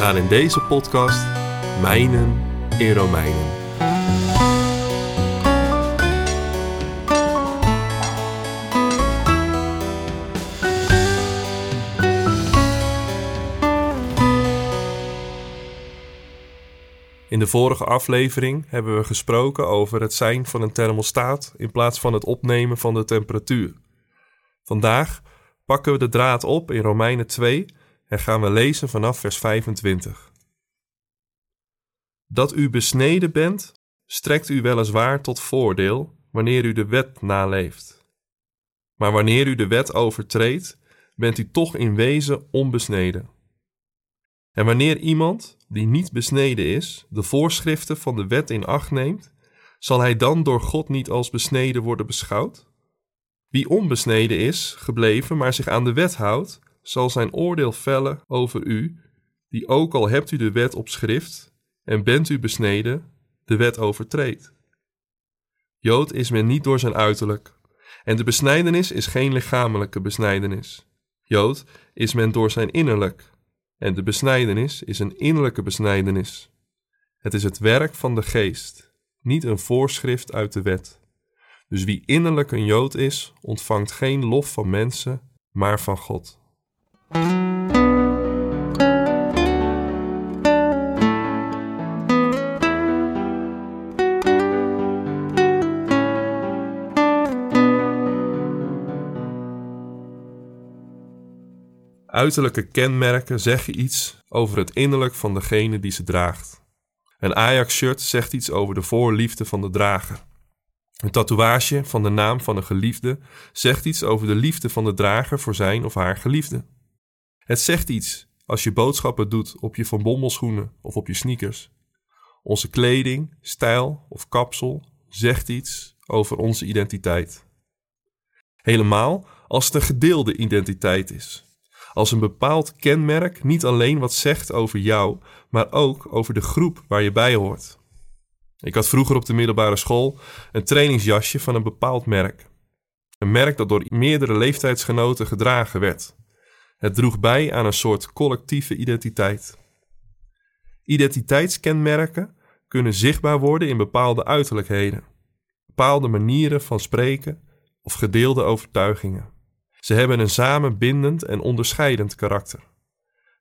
Gaan in deze podcast mijnen in Romeinen. In de vorige aflevering hebben we gesproken over het zijn van een thermostaat in plaats van het opnemen van de temperatuur. Vandaag pakken we de draad op in Romeinen 2 en gaan we lezen vanaf vers 25. Dat u besneden bent, strekt u weliswaar tot voordeel wanneer u de wet naleeft. Maar wanneer u de wet overtreedt, bent u toch in wezen onbesneden. En wanneer iemand die niet besneden is, de voorschriften van de wet in acht neemt, zal hij dan door God niet als besneden worden beschouwd? Wie onbesneden is, gebleven, maar zich aan de wet houdt, zal zijn oordeel vellen over u, die ook al hebt u de wet op schrift en bent u besneden, de wet overtreedt. Jood is men niet door zijn uiterlijk, en de besnijdenis is geen lichamelijke besnijdenis. Jood is men door zijn innerlijk, en de besnijdenis is een innerlijke besnijdenis. Het is het werk van de geest, niet een voorschrift uit de wet. Dus wie innerlijk een Jood is, ontvangt geen lof van mensen, maar van God. Uiterlijke kenmerken zeggen iets over het innerlijk van degene die ze draagt. Een Ajax-shirt zegt iets over de voorliefde van de drager. Een tatoeage van de naam van een geliefde zegt iets over de liefde van de drager voor zijn of haar geliefde. Het zegt iets als je boodschappen doet op je van bommelschoenen of op je sneakers. Onze kleding, stijl of kapsel zegt iets over onze identiteit. Helemaal als het een gedeelde identiteit is als een bepaald kenmerk niet alleen wat zegt over jou, maar ook over de groep waar je bij hoort. Ik had vroeger op de middelbare school een trainingsjasje van een bepaald merk. Een merk dat door meerdere leeftijdsgenoten gedragen werd. Het droeg bij aan een soort collectieve identiteit. Identiteitskenmerken kunnen zichtbaar worden in bepaalde uiterlijkheden, bepaalde manieren van spreken of gedeelde overtuigingen. Ze hebben een samenbindend en onderscheidend karakter.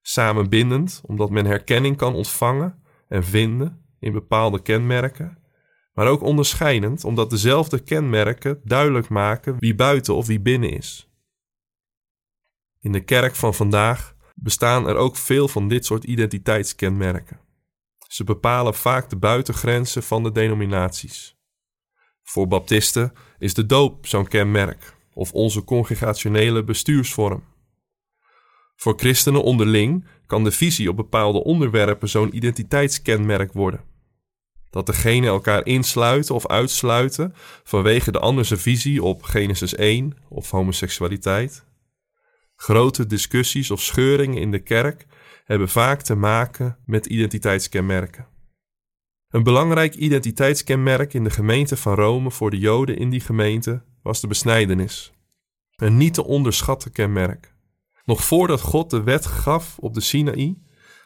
Samenbindend omdat men herkenning kan ontvangen en vinden in bepaalde kenmerken, maar ook onderscheidend omdat dezelfde kenmerken duidelijk maken wie buiten of wie binnen is. In de kerk van vandaag bestaan er ook veel van dit soort identiteitskenmerken. Ze bepalen vaak de buitengrenzen van de denominaties. Voor baptisten is de doop zo'n kenmerk of onze congregationele bestuursvorm. Voor christenen onderling kan de visie op bepaalde onderwerpen zo'n identiteitskenmerk worden. Dat degene elkaar insluiten of uitsluiten vanwege de andere visie op Genesis 1 of homoseksualiteit. Grote discussies of scheuringen in de kerk hebben vaak te maken met identiteitskenmerken. Een belangrijk identiteitskenmerk in de gemeente van Rome voor de Joden in die gemeente was de besnijdenis. Een niet te onderschatten kenmerk. Nog voordat God de wet gaf op de Sinaï,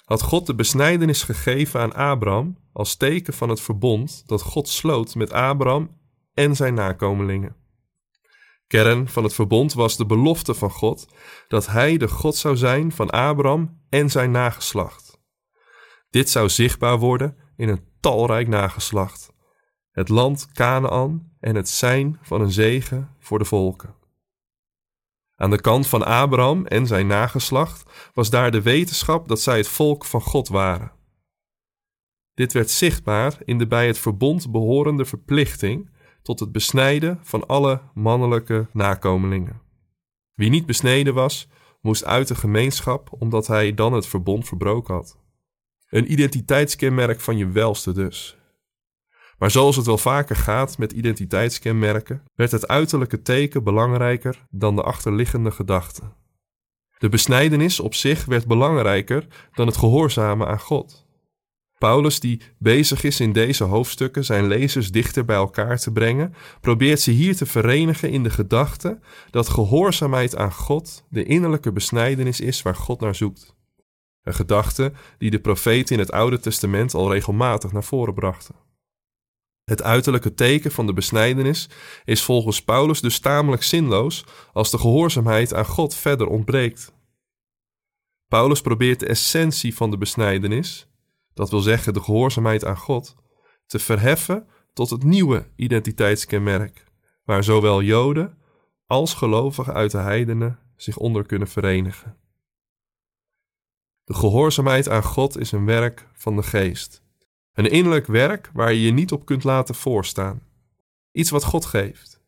had God de besnijdenis gegeven aan Abraham als teken van het verbond dat God sloot met Abraham en zijn nakomelingen. Kern van het verbond was de belofte van God dat hij de God zou zijn van Abraham en zijn nageslacht. Dit zou zichtbaar worden in een talrijk nageslacht, het land Canaan en het zijn van een zegen voor de volken. Aan de kant van Abraham en zijn nageslacht was daar de wetenschap dat zij het volk van God waren. Dit werd zichtbaar in de bij het verbond behorende verplichting tot het besnijden van alle mannelijke nakomelingen. Wie niet besneden was, moest uit de gemeenschap omdat hij dan het verbond verbroken had. Een identiteitskenmerk van je welste dus. Maar zoals het wel vaker gaat met identiteitskenmerken, werd het uiterlijke teken belangrijker dan de achterliggende gedachte. De besnijdenis op zich werd belangrijker dan het gehoorzamen aan God. Paulus, die bezig is in deze hoofdstukken zijn lezers dichter bij elkaar te brengen, probeert ze hier te verenigen in de gedachte dat gehoorzaamheid aan God de innerlijke besnijdenis is waar God naar zoekt. Een gedachte die de profeten in het Oude Testament al regelmatig naar voren brachten. Het uiterlijke teken van de besnijdenis is volgens Paulus dus tamelijk zinloos als de gehoorzaamheid aan God verder ontbreekt. Paulus probeert de essentie van de besnijdenis, dat wil zeggen de gehoorzaamheid aan God, te verheffen tot het nieuwe identiteitskenmerk, waar zowel Joden als gelovigen uit de heidenen zich onder kunnen verenigen. De gehoorzaamheid aan God is een werk van de geest. Een innerlijk werk waar je je niet op kunt laten voorstaan. Iets wat God geeft.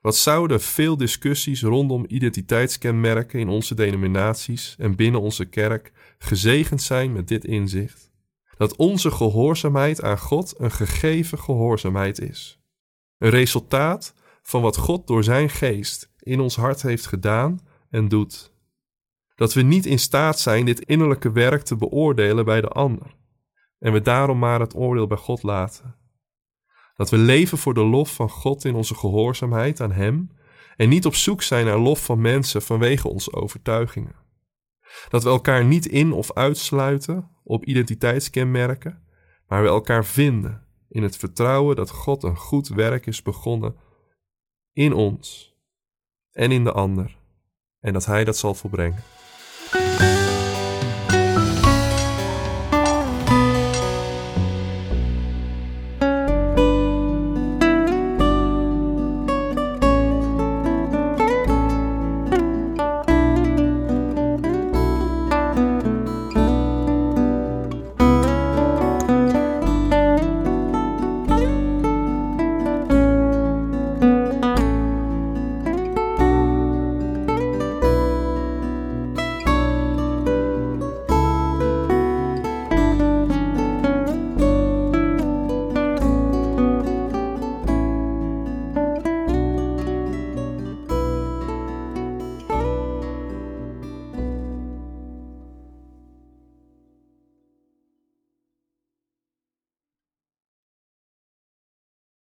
Wat zouden veel discussies rondom identiteitskenmerken in onze denominaties en binnen onze kerk gezegend zijn met dit inzicht? Dat onze gehoorzaamheid aan God een gegeven gehoorzaamheid is. Een resultaat van wat God door Zijn geest in ons hart heeft gedaan en doet. Dat we niet in staat zijn dit innerlijke werk te beoordelen bij de ander en we daarom maar het oordeel bij God laten. Dat we leven voor de lof van God in onze gehoorzaamheid aan Hem en niet op zoek zijn naar lof van mensen vanwege onze overtuigingen. Dat we elkaar niet in of uitsluiten op identiteitskenmerken, maar we elkaar vinden in het vertrouwen dat God een goed werk is begonnen in ons en in de ander en dat Hij dat zal volbrengen.